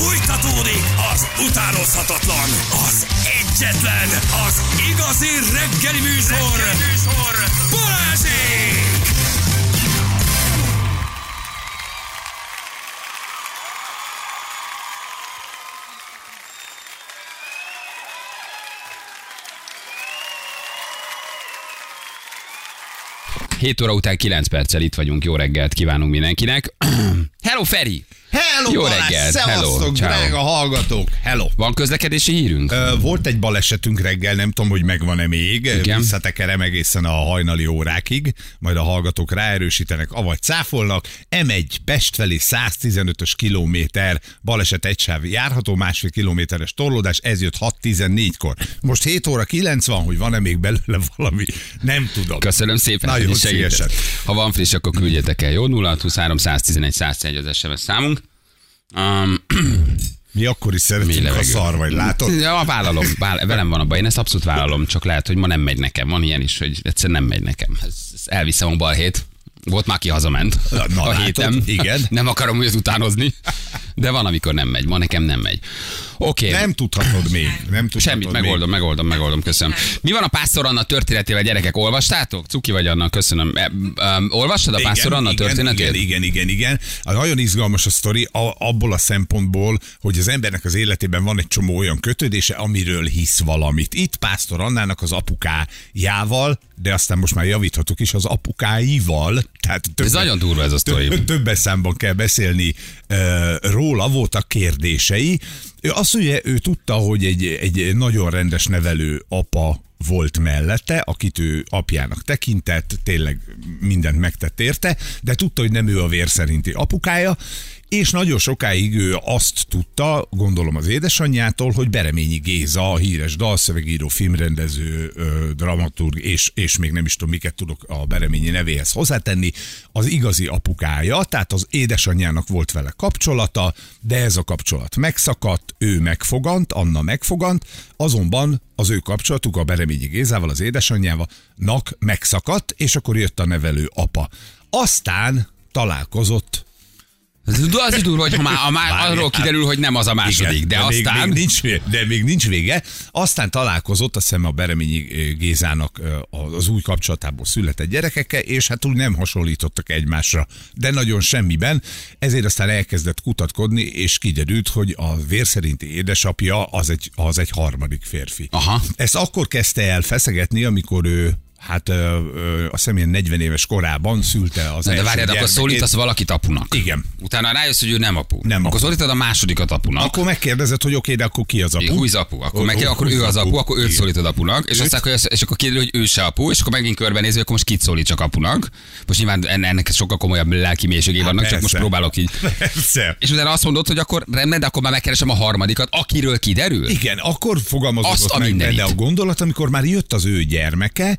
Fújtatódik az utánozhatatlan, az egyetlen, az igazi reggeli műsor, reggeli műsor. Balázsék! Hét óra után 9 perccel itt vagyunk. Jó reggelt kívánunk mindenkinek. Hello, Feri! Hello, Jó Balázs! reggelt, hello, drága hallgatók! Hello! Van közlekedési hírünk? Ö, Volt egy balesetünk reggel, nem tudom, hogy megvan-e még. Igen. Visszatekerem egészen a hajnali órákig, majd a hallgatók ráerősítenek, avagy cáfolnak. M1 Pest felé 115-ös kilométer, baleset egy sáv járható, másfél kilométeres torlódás, ez jött 6.14-kor. Most 7 óra 9 van, hogy van-e még belőle valami, nem tudom. Köszönöm szépen, Nagyon szívesen. Ha van friss, akkor küldjetek el. Jó, 0623 111 101 az SMS számunk. Um, Mi akkor is szeretünk, ha levegő? szar vagy, látod? ja, vállalom, váll- velem van a baj, én ezt abszolút vállalom, csak lehet, hogy ma nem megy nekem. Van ilyen is, hogy egyszerűen nem megy nekem. Ez, ez elviszem a balhét. Volt már, aki hazament Na, a látod? héten. Igen. Nem akarom őt utánozni, de van, amikor nem megy. Ma nekem nem megy. Oké. Okay. Nem tudhatod még. Nem tudhatod Semmit, még. megoldom, megoldom, megoldom, köszönöm. Mi van a Pásztor Anna történetével, gyerekek? Olvastátok? Cuki vagy Anna, köszönöm. E, um, olvastad a Pásztor Anna igen, történetét? Igen, igen, igen, igen. A nagyon izgalmas a sztori a, abból a szempontból, hogy az embernek az életében van egy csomó olyan kötődése, amiről hisz valamit. Itt Pásztor Annának az apukájával, de aztán most már javíthatok is az apukáival. Tehát több, Ez nagyon durva ez a sztori. Több, többes számban kell beszélni uh, róla, voltak kérdései. Ő azt mondja, ő tudta, hogy egy, egy nagyon rendes nevelő apa volt mellette, akit ő apjának tekintett, tényleg mindent megtett érte, de tudta, hogy nem ő a vér szerinti apukája, és nagyon sokáig ő azt tudta, gondolom az édesanyjától, hogy Bereményi Géza, a híres dalszövegíró, filmrendező, dramaturg, és, és még nem is tudom, miket tudok a Bereményi nevéhez hozzátenni, az igazi apukája, tehát az édesanyjának volt vele kapcsolata, de ez a kapcsolat megszakadt, ő megfogant, Anna megfogant, azonban az ő kapcsolatuk a Bereményi Gézával, az édesanyjával, nak megszakadt, és akkor jött a nevelő apa. Aztán találkozott az is durva, hogy ha már, ha már arról kiderül, hogy nem az a második, Igen, de, aztán... Még, még nincs, vége- de még nincs vége. Aztán találkozott, azt hiszem a Bereményi ö, Gézának ö, az új kapcsolatából született gyerekekkel, és hát úgy nem hasonlítottak egymásra, de nagyon semmiben. Ezért aztán elkezdett kutatkodni, és kiderült, hogy a vérszerinti édesapja az egy, az egy harmadik férfi. Aha. Ezt akkor kezdte el feszegetni, amikor ő Hát ö, ö, azt hiszem ilyen 40 éves korában szülte az Na, de várjad, akkor szólítasz valakit apunak. Igen. Utána rájössz, hogy ő nem apu. Nem akkor apu. szólítod a másodikat apunak. Akkor megkérdezed, hogy oké, de akkor ki az apu? Húz apu, akkor, meg, Hú- akkor ő az apu, akkor őt szólítod apunak, és, aztán, hogy, és akkor kiderül, hogy ő se apu, és akkor megint körbenéző, hogy akkor most kit szólít csak apunak. Most nyilván en- ennek sokkal komolyabb lelki mélységé vannak, csak most próbálok így. Persze. És utána azt mondod, hogy akkor rendben, de akkor már megkeresem a harmadikat, akiről kiderül. Igen, akkor fogalmazott meg benne a gondolat, amikor már jött az ő gyermeke,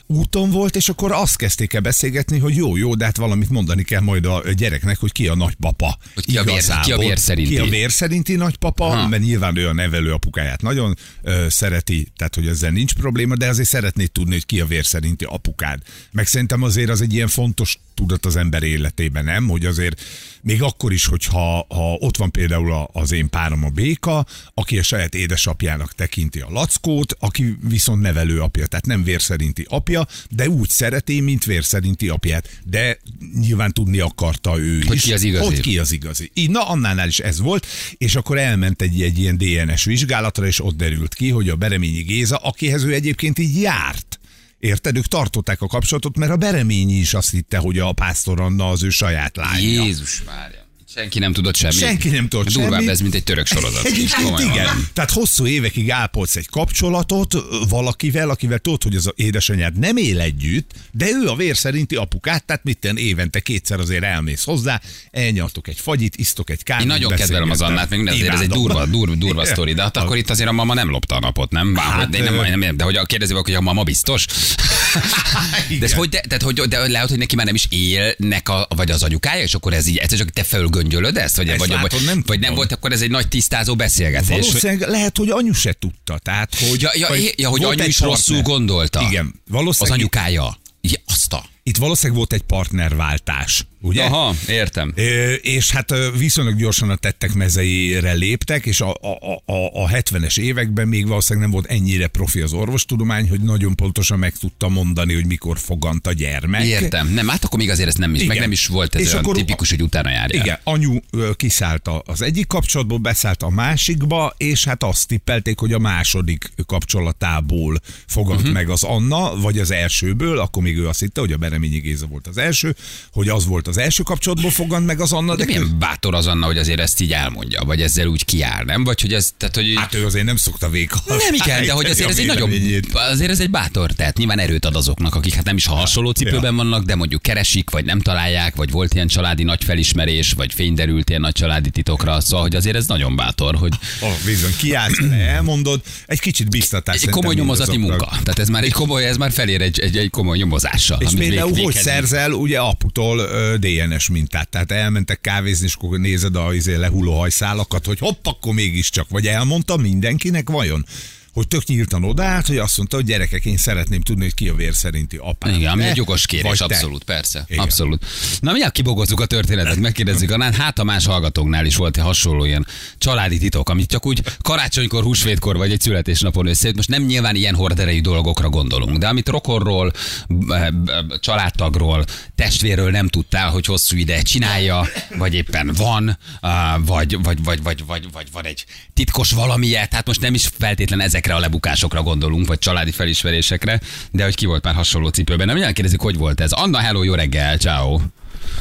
úton volt, és akkor azt kezdték el beszélgetni, hogy jó, jó, de hát valamit mondani kell majd a gyereknek, hogy ki a nagypapa. Hogy ki a vér- ki a vér szerinti. Ki a vér szerinti nagypapa, Ha. mert nyilván ő a nevelő apukáját nagyon ö, szereti, tehát hogy ezzel nincs probléma, de azért szeretnéd tudni, hogy ki a vér szerinti apukád. Meg szerintem azért az egy ilyen fontos tudat az ember életében, nem? Hogy azért még akkor is, hogyha ha ott van például a- az én párom a Béka, aki a saját édesapjának tekinti a lackót, aki viszont nevelő apja, tehát nem vérszerinti apja, de úgy szereti, mint vérszerinti apját. De nyilván tudni akarta ő Hogy is, ki az igazi. hogy ki az igazi. Így, na, annánál is ez volt, és akkor elment egy, egy ilyen DNS vizsgálatra, és ott derült ki, hogy a Bereményi Géza, akihez ő egyébként így járt, Érted? Ők tartották a kapcsolatot, mert a Bereményi is azt hitte, hogy a Pásztor Anna az ő saját lánya. Jézus várja. Senki nem tudott semmit. Senki nem tudott Durvább semmit. ez, mint egy török sorozat. Egyébként igen. Tehát hosszú évekig ápolsz egy kapcsolatot valakivel, akivel tudod, hogy az a édesanyád nem él együtt, de ő a vér szerinti apukát, tehát mitten évente kétszer azért elmész hozzá, elnyartok egy fagyit, isztok egy kávét. Én nagyon kedvelem az Annát, még azért ez egy durva, durva, durva sztori, de hát akkor itt azért a mama nem lopta a napot, nem? Bár, Hát, de, nem, nem, nem, de hogy a kérdezi hogy a mama biztos? De, ez hogy, de, tehát, hogy, de lehet, hogy neki már nem is élnek, a, vagy az anyukája, és akkor ez így, egyszer csak te fölgöngyölöd ezt? Vagy, Ezt vagy, látod, vagy, nem vagy nem volt akkor ez egy nagy tisztázó beszélgetés? hogy- Valószínűleg lehet, hogy anyu se tudta. Tehát, hogy, Ja, ja, vagy ja, hogy anyu is rosszul gondolta. Igen, Az valószínűleg anyukája. Ja, azt a... itt valószínűleg volt egy partnerváltás. Ugye? Aha, értem. Ö, És hát viszonylag gyorsan a tettek mezeire léptek, és a, a, a, a 70-es években még valószínűleg nem volt ennyire profi az orvostudomány, hogy nagyon pontosan meg tudta mondani, hogy mikor fogant a gyermek. Értem. Nem, hát akkor még azért ez nem is, meg Igen. nem is volt ez És olyan akkor- tipikus, hogy utána járja. Igen, anyu kiszállt az egyik kapcsolatból, beszállt a másikba, és hát azt tippelték, hogy a második kapcsolatából fogant uh-huh. meg az Anna, vagy az elsőből, akkor még ő azt hitte, hogy a Bereményi Géza volt az első, hogy az volt az első kapcsolatból fogant meg az Anna, De de, milyen bátor az Anna, hogy azért ezt így elmondja, vagy ezzel úgy kiáll, nem? Vagy hogy ez, tehát, hogy Hát ő azért nem szokta véka. nem igen, de hogy azért ez egy nagyon, azért ez egy bátor, tehát nyilván erőt ad azoknak, akik hát nem is a hasonló cipőben vannak, de mondjuk keresik, vagy nem találják, vagy volt ilyen családi nagy felismerés, vagy fényderült ilyen nagy családi titokra, szóval, hogy azért ez nagyon bátor, hogy Oh, bizony, kiállsz, elmondod, egy kicsit biztatás. egy komoly nyomozati munka. Tehát ez már egy komoly, ez már felér egy, egy, egy komoly nyomozással. És például hogy szerzel ugye aputól DNS mintát? Tehát elmentek kávézni, és akkor nézed a izé, lehulló hajszálakat, hogy hopp, akkor mégiscsak. Vagy elmondta mindenkinek vajon? Hogy tök nyíltan odaállt, hogy azt mondta, hogy gyerekek, én szeretném tudni, hogy ki a vér szerinti apám. Igen, ami egy jogos kérés, Vagy te. abszolút, persze. Igen. Abszolút. Na, mindjárt kibogozzuk a történetet, megkérdezzük Anán, hát a más hallgatóknál is volt egy hasonló ilyen családi titok, amit csak úgy karácsonykor, húsvétkor vagy egy születésnapon összejött. Most nem nyilván ilyen horderejű dolgokra gondolunk, de amit rokonról, b- b- családtagról, testvérről nem tudtál, hogy hosszú ideje csinálja, vagy éppen van, á, vagy, vagy, vagy, vagy, vagy, vagy van egy titkos valamiért, hát most nem is feltétlen ezekre a lebukásokra gondolunk, vagy családi felismerésekre, de hogy ki volt már hasonló cipőben. Nem mindjárt kérdezik, hogy volt ez. Anna, hello, jó reggel, ciao.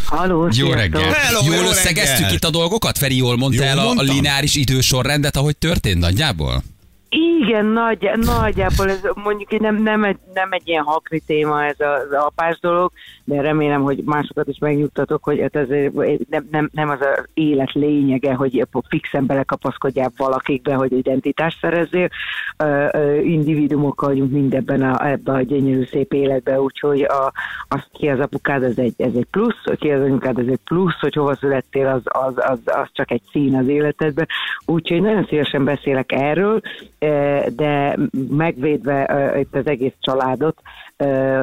Halló, Jó reggel. Hello, jól jó összegeztük reggel. itt a dolgokat? Feri, jól mondta Jól el a, a mondtam? lineáris idősorrendet, ahogy történt nagyjából? Igen, nagy, nagyjából ez mondjuk nem, nem, egy, nem egy ilyen hakri téma ez az apás dolog, de remélem, hogy másokat is megnyugtatok, hogy ez azért nem, nem, nem az az élet lényege, hogy fixen belekapaszkodjál valakikbe, hogy identitást szerezzél. Individuumok vagyunk mindebben a, ebben a gyönyörű szép életben, úgyhogy a, az, ki az apukád, ez egy, ez egy plusz, ki az anyukád, ez egy plusz, hogy hova születtél, az, az, az, az csak egy szín az életedben. Úgyhogy nagyon szívesen beszélek erről, de megvédve itt az egész családot,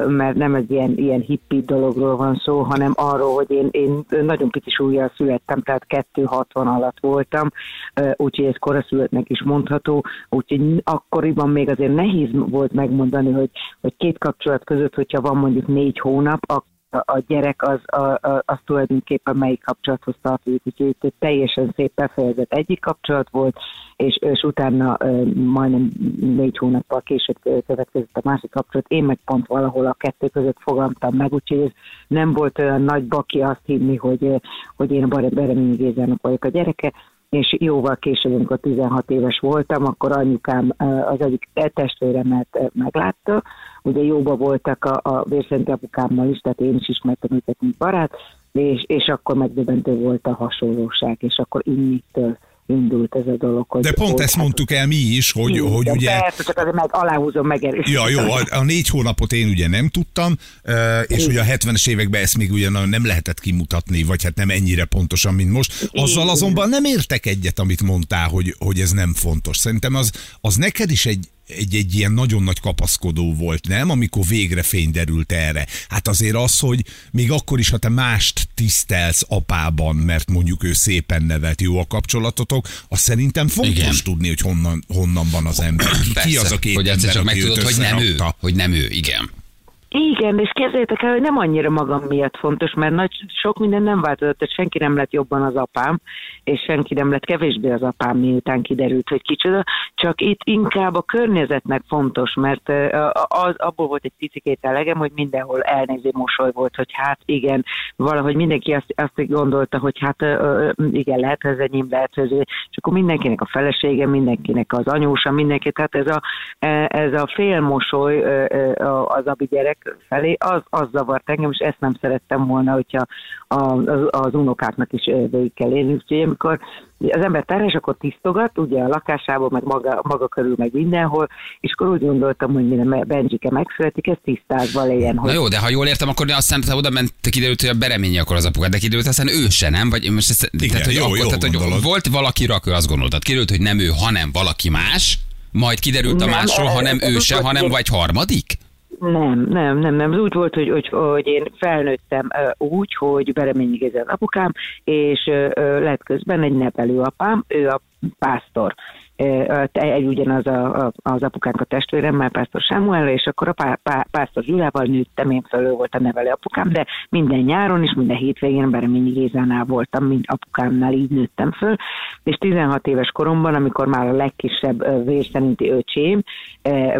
mert nem egy ilyen, ilyen hippi dologról van szó, hanem arról, hogy én, én nagyon pici súlyjal születtem, tehát 260 alatt voltam, úgyhogy ez koraszülöttnek is mondható, úgyhogy akkoriban még azért nehéz volt megmondani, hogy, hogy két kapcsolat között, hogyha van mondjuk négy hónap, akkor a gyerek az, a, a, az tulajdonképpen melyik kapcsolathoz tartozik, úgyhogy itt teljesen szép befejezett egyik kapcsolat volt, és, és utána majdnem négy hónappal később következett a másik kapcsolat. Én meg pont valahol a kettő között fogalmaztam meg, úgyhogy ez nem volt olyan nagy baki azt hinni, hogy, hogy én a Bereményi Gézának vagyok a gyereke, és jóval később, amikor 16 éves voltam, akkor anyukám az egyik testvéremet meglátta, ugye jóba voltak a, a vérszerinti apukámmal is, tehát én is ismertem őket, mint barát, és, és akkor megdöbbentő volt a hasonlóság, és akkor innitől indult ez a dolog. Hogy De pont hogy ezt mondtuk el mi is, hogy, Igen, hogy ugye... Persze, csak azért meg aláhúzom, megerősítem. Ja, jó, a, a négy hónapot én ugye nem tudtam, és ugye a 70-es években ezt még ugye nem lehetett kimutatni, vagy hát nem ennyire pontosan, mint most. Azzal Igen. azonban nem értek egyet, amit mondtál, hogy, hogy ez nem fontos. Szerintem az, az neked is egy, egy, egy ilyen nagyon nagy kapaszkodó volt, nem? Amikor végre fény derült erre. Hát azért az, hogy még akkor is, ha te mást tisztelsz apában, mert mondjuk ő szépen nevelt, jó a kapcsolatotok, az szerintem fontos Igen. tudni, hogy honnan, honnan van az ember. Ki, ki az a két hogy ember, csak aki őt megtudod, hogy nem ő, hogy nem ő, igen. Igen, és képzeljétek el, hogy nem annyira magam miatt fontos, mert nagy, sok minden nem változott, tehát senki nem lett jobban az apám, és senki nem lett kevésbé az apám, miután kiderült, hogy kicsoda, csak itt inkább a környezetnek fontos, mert az, abból volt egy picikét elegem, hogy mindenhol elnéző mosoly volt, hogy hát igen, valahogy mindenki azt, azt gondolta, hogy hát igen, lehet, hogy ez enyém, lehet, hogy ez, és akkor mindenkinek a felesége, mindenkinek az anyósa, mindenki, tehát ez a, e, ez a félmosoly az abi gyerek felé, az, az zavart engem, és ezt nem szerettem volna, hogyha a, az, az unokáknak is végig kell élni. Úgyhogy amikor az ember terhes, akkor tisztogat, ugye a lakásában, meg maga, maga körül, meg mindenhol, és akkor úgy gondoltam, hogy mire Benjike megszületik, ez tisztázva legyen. Na jó, de ha jól értem, akkor aztán te oda ment, kiderült, hogy a bereményi akkor az apukád, de kiderült aztán ő se, nem? Vagy most ezt, Igen, tehát, hogy, jó, akkor, jól tehát, hogy volt valaki, akkor azt gondoltad. Kiderült, hogy nem ő, hanem valaki más, majd kiderült a Nem, másról, hanem ő ez se, hanem vagy harmadik? Nem, nem, nem, nem. Ez úgy volt, hogy, hogy, hogy én felnőttem úgy, hogy Bereményi Géza az apukám, és lett közben egy nevelőapám, ő a pásztor. Egy ugyanaz a, a, az apukánk a testvérem, már Pásztor Sámuel, és akkor a pá, pá, Pásztor Gyulával nőttem, én föl, ő volt a nevelő apukám, de minden nyáron és minden hétvégén Bereményi Gézánál voltam, mint apukámnál, így nőttem föl, és 16 éves koromban, amikor már a legkisebb vér szerinti öcsém ö,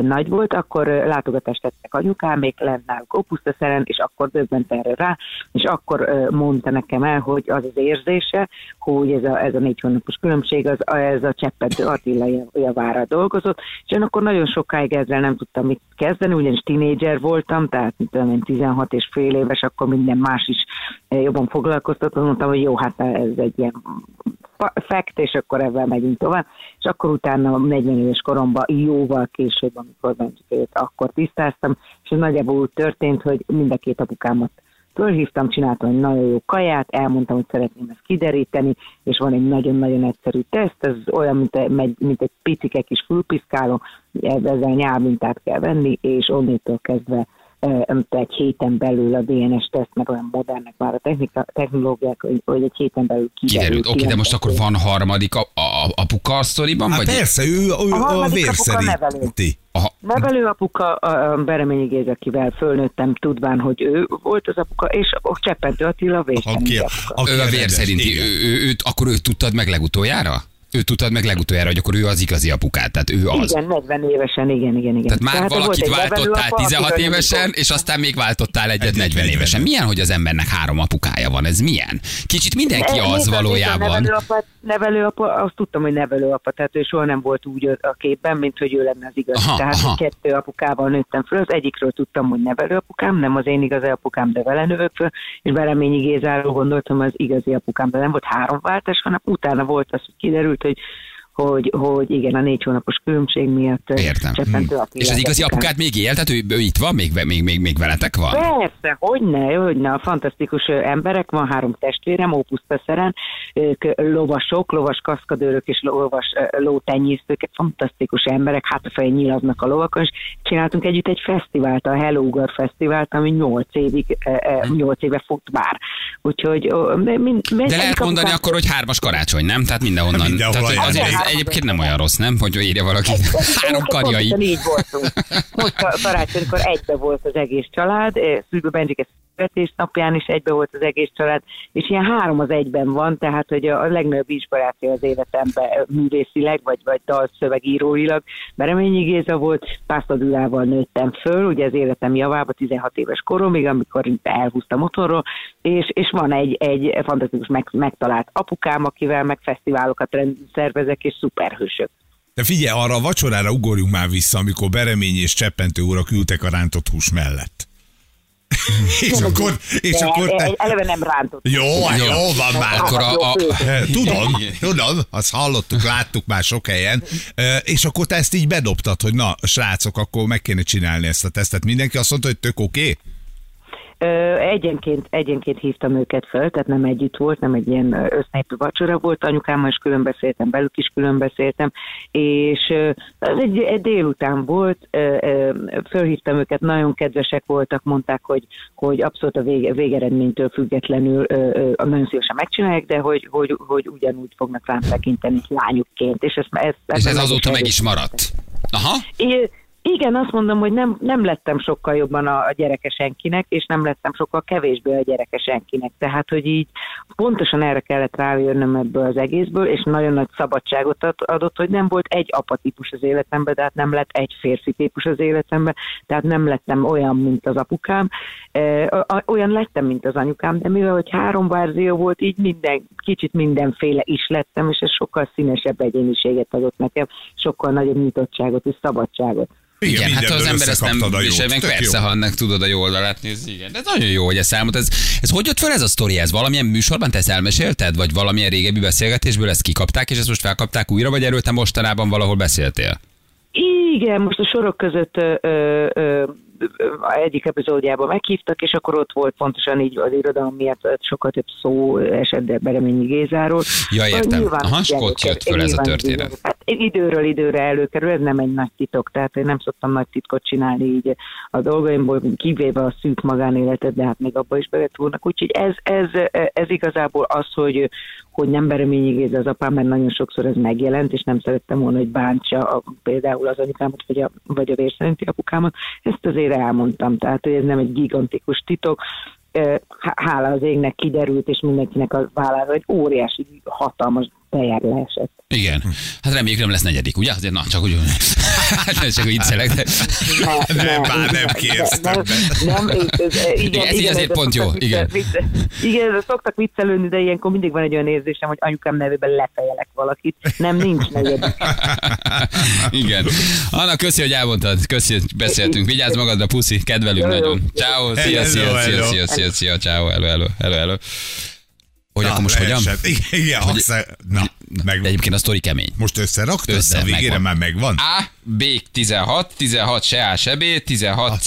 nagy volt, akkor látogatást tettek anyukámék lent náluk Opusztaszeren, és akkor döbbent erre rá, és akkor mondta nekem el, hogy az az érzése, hogy ez a, ez a négy hónapos különbség, az, ez a Cseppentő Attila javára dolgozott, és én akkor nagyon sokáig ezzel nem tudtam mit kezdeni, ugyanis tinédzser voltam, tehát mit tudom én, 16 és fél éves, akkor minden más is eh, jobban foglalkoztatott, mondtam, hogy jó, hát ez egy ilyen fact, és akkor ebben megyünk tovább. És akkor utána 40 éves koromban, jóval később, amikor bent akkor tisztáztam, és nagyjából úgy történt, hogy mind a két apukámat Fölhívtam, csináltam egy nagyon jó kaját, elmondtam, hogy szeretném ezt kideríteni, és van egy nagyon-nagyon egyszerű teszt, ez olyan, mint egy, mint egy picike kis fülpiszkáló, ezzel nyálmintát kell venni, és onnétől kezdve egy héten belül a DNS teszt, meg olyan modernek már a technika, technológiák, hogy, egy héten belül kiderül. Kiderült. Oké, de most akkor van harmadik a, a, apuka a sztoriban? Hát vagy? persze, ő, ő A a, harmadik vér apuka nevelő. Aha, Nevelőapuka, a a Bereményi Géza, akivel fölnőttem, tudván, hogy ő volt az apuka, és a Cseppentő Attila a Aki, vészszerinti apuka. aki ő a vér szerinti. Ő, ő, őt, akkor őt tudtad meg legutoljára? Ő tudtad meg legutoljára, hogy akkor ő az igazi apukát, tehát ő az. Igen, 40 évesen, igen, igen, igen. Tehát már Tehát valakit váltottál nevelőapa, 16 akivel évesen, és aztán még váltottál egyet Egyet 40 40. évesen. Milyen, hogy az embernek három apukája van? Ez milyen? Kicsit mindenki Ne- az valójában. nevelőapa, nevelőapa, azt tudtam, hogy nevelőapa, tehát ő soha nem volt úgy a képben, mint hogy ő lenne az igaz. Aha, tehát aha. kettő apukával nőttem föl, az egyikről tudtam, hogy nevelőapukám, nem az én igazi apukám, de vele növök föl, és Bereményi Gézáról gondoltam, az igazi apukám, de nem volt három váltás, hanem utána volt az, hogy kiderült, hogy hogy, hogy igen, a négy hónapos különbség miatt Értem. Cseppentő Attila És az igazi apukád még él? Tehát ő, ő itt van? Még, még, még, még veletek van? Persze, hogyne, hogyne, fantasztikus ö, emberek, van három testvérem, Ópusztaszeren, ők lovasok, lovas kaszkadőrök és lovas lótenyésztők, fantasztikus emberek, hát a fején nyilaznak a lovakon, és csináltunk együtt egy fesztivált, a Hello Ugar Fesztivált, ami nyolc évig, ö, nyolc éve fut már. Úgyhogy mind, mind, De lehet mondani apukám- akkor, hogy hármas karácsony, nem? Tehát mindenhonnan. Mindenhol Tehát, azért egyébként nem olyan rossz, nem? Hogy írja valaki. Három karjai. Így voltunk. Most ka- karácsonykor egybe volt az egész család, eh, Szűrő Bencsike születésnapján is egybe volt az egész család, és ilyen három az egyben van, tehát hogy a, a legnagyobb inspiráció az életemben művészileg, vagy, vagy dalszövegíróilag. Bereményi Géza volt, Pásztor Gyulával nőttem föl, ugye az életem javába 16 éves koromig, amikor elhúztam otthonról, és, és van egy, egy fantasztikus meg, megtalált apukám, akivel meg fesztiválokat szervezek, és szuperhősök. De figyelj, arra a vacsorára ugorjunk már vissza, amikor Beremény és Cseppentő urak ültek a rántott hús mellett. és akkor, és De akkor e- te... eleve nem rántott. Jó, hát Jó. jó van már. Akkor a, a, Tudom, tudom, azt hallottuk, láttuk már sok helyen, és akkor te ezt így bedobtad, hogy na, srácok, akkor meg kéne csinálni ezt a tesztet. Mindenki azt mondta, hogy tök oké? Okay? Egyenként, egyenként hívtam őket föl, tehát nem együtt volt, nem egy ilyen össznépű vacsora volt, anyukámmal is külön beszéltem, velük is külön beszéltem, és ez egy, egy délután volt, fölhívtam őket, nagyon kedvesek voltak, mondták, hogy, hogy abszolút a vége, végeredménytől függetlenül nagyon szívesen megcsinálják, de hogy, hogy, hogy ugyanúgy fognak rám tekinteni lányukként, és ez, ez, és ez azóta meg is maradt. Aha. É, igen, azt mondom, hogy nem, nem lettem sokkal jobban a, a gyereke senkinek, és nem lettem sokkal kevésbé a gyereke senkinek. Tehát, hogy így pontosan erre kellett rájönnöm ebből az egészből, és nagyon nagy szabadságot ad- adott, hogy nem volt egy apatípus az életemben, tehát nem lett egy férfi típus az életemben, tehát nem lettem olyan, mint az apukám, e, olyan lettem, mint az anyukám, de mivel, hogy három verzió volt, így minden, kicsit mindenféle is lettem, és ez sokkal színesebb egyéniséget adott nekem, sokkal nagyobb nyitottságot és szabadságot. Igen, hát ha az ember ezt nem visel meg, persze, jó. ha ennek tudod a jó oldalát nézni, igen. De ez nagyon jó, hogy ezt elmondod. Ez, ez hogy jött fel ez a sztori? Ez valamilyen műsorban te ezt elmesélted? Vagy valamilyen régebbi beszélgetésből ezt kikapták, és ezt most felkapták újra, vagy erről te mostanában valahol beszéltél? Igen, most a sorok között ö, ö, ö, egyik epizódjában meghívtak, és akkor ott volt pontosan így az irodalom miatt sokkal több szó esett Bereményi Gézáról. Ja, értem. Nyilván Aha, ugye ott jött föl ez a történet. Időről időre előkerül, ez nem egy nagy titok, tehát én nem szoktam nagy titkot csinálni így a dolgaimból, kivéve a szűk magánéletet, de hát még abba is bevetúrnak. Úgyhogy ez, ez, ez igazából az, hogy, hogy nem Bereményi Géza az apám, mert nagyon sokszor ez megjelent, és nem szerettem volna, hogy bántsa a, például az anyukámat, vagy a, vagy a vérszerinti apukámat. Ezt azért elmondtam, tehát hogy ez nem egy gigantikus titok, hála az égnek kiderült, és mindenkinek a vállára egy óriási, hatalmas tejer leesett. Igen. Hát reméljük nem lesz negyedik, ugye? Azért na, csak úgy, csak úgy viccelek, de... Nem, nem, már nem kérsz Nem, nem, ez, ez, igen, ez igen, azért ez pont jó, szoktak igen. Vicce, igen, ez szoktak viccelődni, de ilyenkor mindig van egy olyan érzésem, hogy anyukám nevében lefejelek valakit. Nem, nincs negyedik. Igen. Anna, köszi, hogy elmondtad. Köszi, hogy beszéltünk. Vigyázz magadra, puszi, kedvelünk nagyon. Ciao, szia, szia, szia, szia, szia, szia, ciao, hello, hello, hello, hello. Hogy akkor most hogyan? Igen, Hogy- na, meg, Egyébként a sztori kemény. most összeraktad, Össze, de a végére megvan. már megvan. A, B 16, 16 se A, se B, 16 C.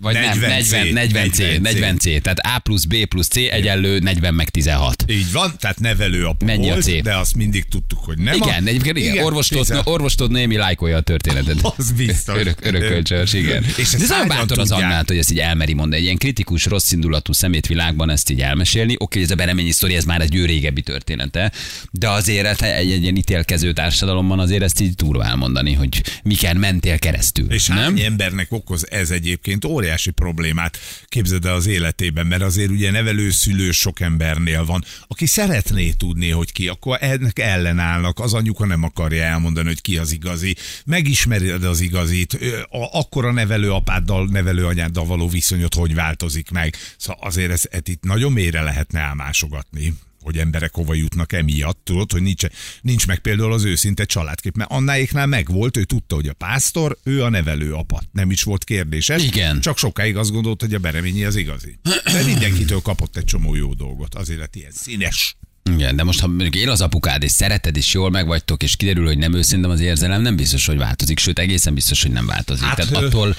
Vagy 40 nem, 40, C, 40 C, 40 C. 40 C. Tehát A plusz B plusz C egyenlő 40 meg 16. Így van, tehát nevelő apa Mennyi a volt, C? de azt mindig tudtuk, hogy nem. Igen, a... egyébként igen, orvostól, tizen- orvostól némi lájkolja a történetet. Az biztos. Örök, örökölcsös, igen. És De ez hányan bátor az? Annát, hogy ezt így elmeri mondani. Egy ilyen kritikus, rossz indulatú szemétvilágban ezt így elmesélni. Oké, ez a bereményi sztori, ez már egy ő régebbi története, de azért egy, egy ilyen ítélkező társadalomban azért ezt így durva elmondani, hogy miken mentél keresztül. És nem? embernek okoz ez egyébként óriási problémát, képzeld el az életében, mert azért ugye nevelőszülő sok embernél van, aki szeretné tudni, hogy ki, akkor ennek ellenállnak, az anyuka nem akarja elmondani, hogy ki az igazi, megismered az igazit, ö, a, akkor a nevelőapáddal, nevelőanyáddal való viszonyod hogy változik meg. Szóval azért ez, ez itt nagyon mélyre lehetne elmásogatni hogy emberek hova jutnak emiatt, tudod, hogy nincs, nincs meg például az őszinte családkép, mert Annáéknál megvolt, ő tudta, hogy a pásztor, ő a nevelő apa. Nem is volt kérdéses. Igen. Csak sokáig azt gondolt, hogy a Bereményi az igazi. De mindenkitől kapott egy csomó jó dolgot. Azért lett ilyen színes. Igen, de most ha mondjuk él az apukád, és szereted, és jól megvagytok, és kiderül, hogy nem őszintén az érzelem, nem biztos, hogy változik, sőt, egészen biztos, hogy nem változik. Hát, Tehát attól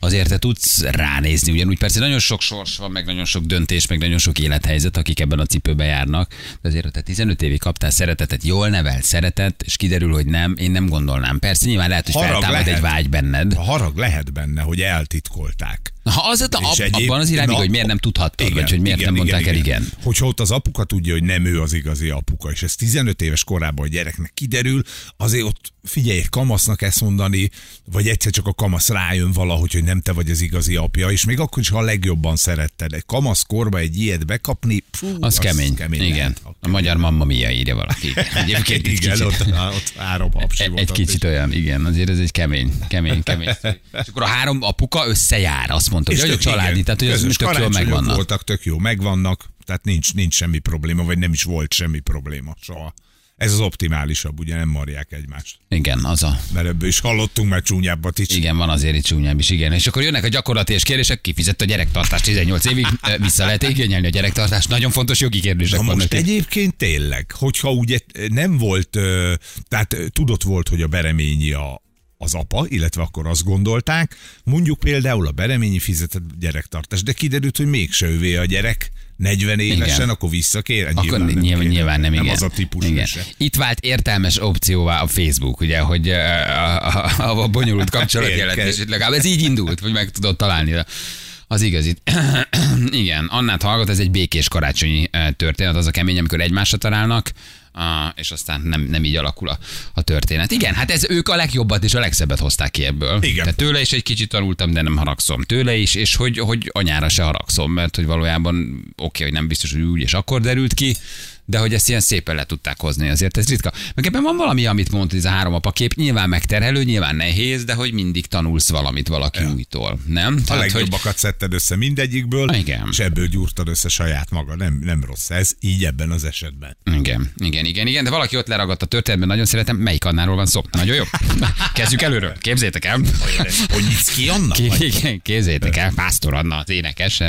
azért te tudsz ránézni, ugyanúgy persze nagyon sok sors van, meg nagyon sok döntés, meg nagyon sok élethelyzet, akik ebben a cipőbe járnak, de azért, ha te 15 évig kaptál szeretetet, jól nevelt szeretet, és kiderül, hogy nem, én nem gondolnám. Persze nyilván lehet, hogy Harag feltámad egy lehet. vágy benned. A harag lehet benne, hogy eltitkolták. Ha az, ab, És egyéb- abban az irányba, Na, hogy miért nem tudhattad, igen, vagy hogy miért igen, nem mondták igen, el igen. igen. Hogyha ott az apuka tudja, hogy nem ő az igazi apuka, és ez 15 éves korában a gyereknek kiderül, azért ott figyelj, egy kamasznak ezt mondani, vagy egyszer csak a kamasz rájön valahogy, hogy nem te vagy az igazi apja, és még akkor is, ha a legjobban szeretted. Egy kamasz korba egy ilyet bekapni, fú, Az, kemény. kemény Igen. lehet. A magyar mamma mia írja valaki. Egyébként egy igen, kicsit, ott, ott három hapsi egy, volt egy ott kicsit is. olyan, igen, azért ez egy kemény, kemény, kemény. És akkor a három apuka összejár, azt mondta, hogy, a családi, igen, tehát hogy az közös tök jól megvannak. voltak, tök jó megvannak, tehát nincs, nincs semmi probléma, vagy nem is volt semmi probléma soha. Ez az optimálisabb, ugye nem marják egymást. Igen, az a, Mert ebből is hallottunk már csúnyábbat is. igen, van azért itt csúnyább is, igen. És akkor jönnek a gyakorlati és kérdések, kifizett a gyerektartás 18 évig, vissza lehet igényelni a gyerektartást. Nagyon fontos jogi kérdések Na vannak most itt. egyébként tényleg, hogyha ugye nem volt, tehát tudott volt, hogy a Bereményi a, az apa, illetve akkor azt gondolták, mondjuk például a Bereményi fizetett gyerektartás, de kiderült, hogy mégse ővé a gyerek, 40 évesen, Igen. akkor visszakér. Akkor nyilván, nyilván, kér. nyilván nem, igen. Nem az a típus igen. se. Itt vált értelmes opcióvá a Facebook, ugye, hogy a, a, a, a bonyolult kapcsolatjelentés, legalább ez így indult, hogy meg tudod találni a- az igazit. igen, Annát hallgat, ez egy békés karácsonyi történet, az a kemény, amikor egymásra találnak, és aztán nem, nem így alakul a, a történet. Igen, hát ez ők a legjobbat és a legszebbet hozták ki ebből. Igen. Tehát tőle is egy kicsit tanultam, de nem haragszom. Tőle is, és hogy, hogy anyára se haragszom, mert hogy valójában oké, hogy nem biztos, hogy úgy és akkor derült ki, de hogy ezt ilyen szépen le tudták hozni, azért ez ritka. Meg ebben van valami, amit mondta, ez a három apa kép, nyilván megterhelő, nyilván nehéz, de hogy mindig tanulsz valamit valaki ja. újtól, nem? A hogy legjobbakat szedted össze mindegyikből, Igen. és ebből gyúrtad össze saját maga. Nem, nem rossz ez, így ebben az esetben. igen, igen, igen, igen, de valaki ott leragadt a történetben, nagyon szeretem, melyik annáról van szó? Nagyon jó. Kezdjük előről, képzétek el. Hogy ki? Ké- Igen, képzétek el, Pásztor Anna, az énekes.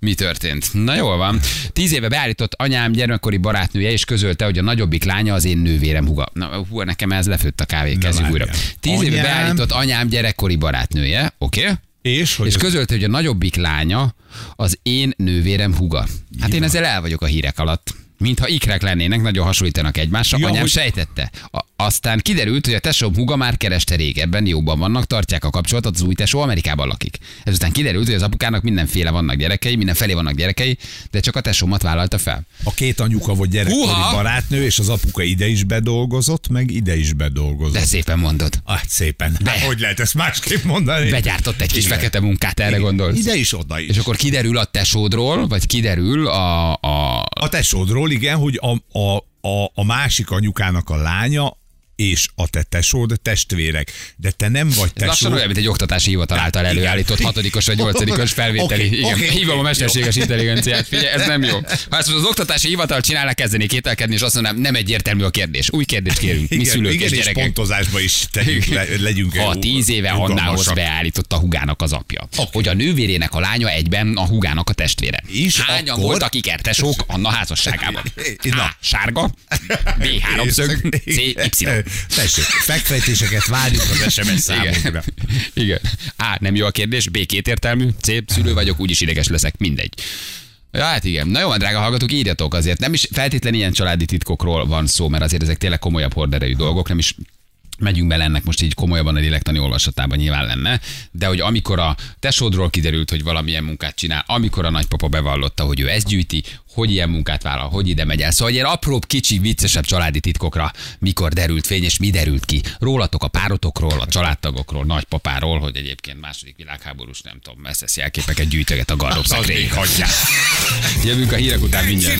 Mi történt? Na jól van. Tíz éve beállított anyám gyermekkori barátnője, és közölte, hogy a nagyobbik lánya az én nővérem huga. Na, hú, nekem ez lefőtt a kávé, kezdjük újra. Tíz éve Anyám- beállított anyám gyerekkori barátnője, oké? Okay? És hogy És közölte, hogy a nagyobbik lánya az én nővérem huga. Hát én ezzel el vagyok a hírek alatt. Mintha ikrek lennének, nagyon hasonlítanak egymásra. Ja, Anyám hogy- sejtette. A- aztán kiderült, hogy a tesóm huga már kereste régebben, jóban vannak, tartják a kapcsolatot, az új tesó Amerikában lakik. Ezután kiderült, hogy az apukának mindenféle vannak gyerekei, mindenfelé vannak gyerekei, de csak a tesómat vállalta fel. A két anyuka volt gyerekkori Húha! barátnő, és az apuka ide is bedolgozott, meg ide is bedolgozott. De szépen mondod. Ah, szépen. De. Hát, hogy lehet ezt másképp mondani? Begyártott egy kis Igen. fekete munkát, erre gondolsz? Ide is, oda is. És akkor kiderül a tesódról, vagy kiderül a, a A tesódról, igen, hogy a, a, a, a másik anyukának a lánya és a te tesód testvérek. De te nem vagy Ez lassan tesó. olyan, mint egy oktatási hivatal által előállított hatodikos vagy nyolcadikos felvételi. Oké, Igen, oké, hívom a mesterséges jó. intelligenciát. Figyelj, ez nem jó. Ha ezt az oktatási hivatal csinálna, kezdeni kételkedni, és azt mondanám, nem egyértelmű a kérdés. Új kérdést kérünk. Mi szülők igen, és és gyerekek. pontozásba is tegyünk, le, legyünk Ha tíz éve Annához beállította a hugának az apja, hogy a nővérének a lánya egyben a hugának a testvére. És Hányan akkor- voltak ikertesók Anna házasságában? Na. A. Sárga, B. Háromszög, C. Y. Tessék, fekfejtéseket várjuk az SMS számunkra. Igen. Igen. A. Nem jó a kérdés. B. Kétértelmű. C. Szülő vagyok, úgyis ideges leszek. Mindegy. Ja, hát igen. Na jó, van, drága hallgatók, írjatok azért. Nem is feltétlenül ilyen családi titkokról van szó, mert azért ezek tényleg komolyabb horderejű dolgok, nem is megyünk bele ennek most így komolyabban a lélektani olvasatában nyilván lenne, de hogy amikor a tesódról kiderült, hogy valamilyen munkát csinál, amikor a nagypapa bevallotta, hogy ő ezt gyűjti, hogy ilyen munkát vállal, hogy ide megy el. Szóval ilyen apróbb, kicsi, viccesebb családi titkokra, mikor derült fény, és mi derült ki. Rólatok, a párotokról, a családtagokról, nagypapáról, hogy egyébként második világháborús, nem tudom, messzes jelképeket gyűjtöget a hagyják. Jövünk a hírek után mindjárt.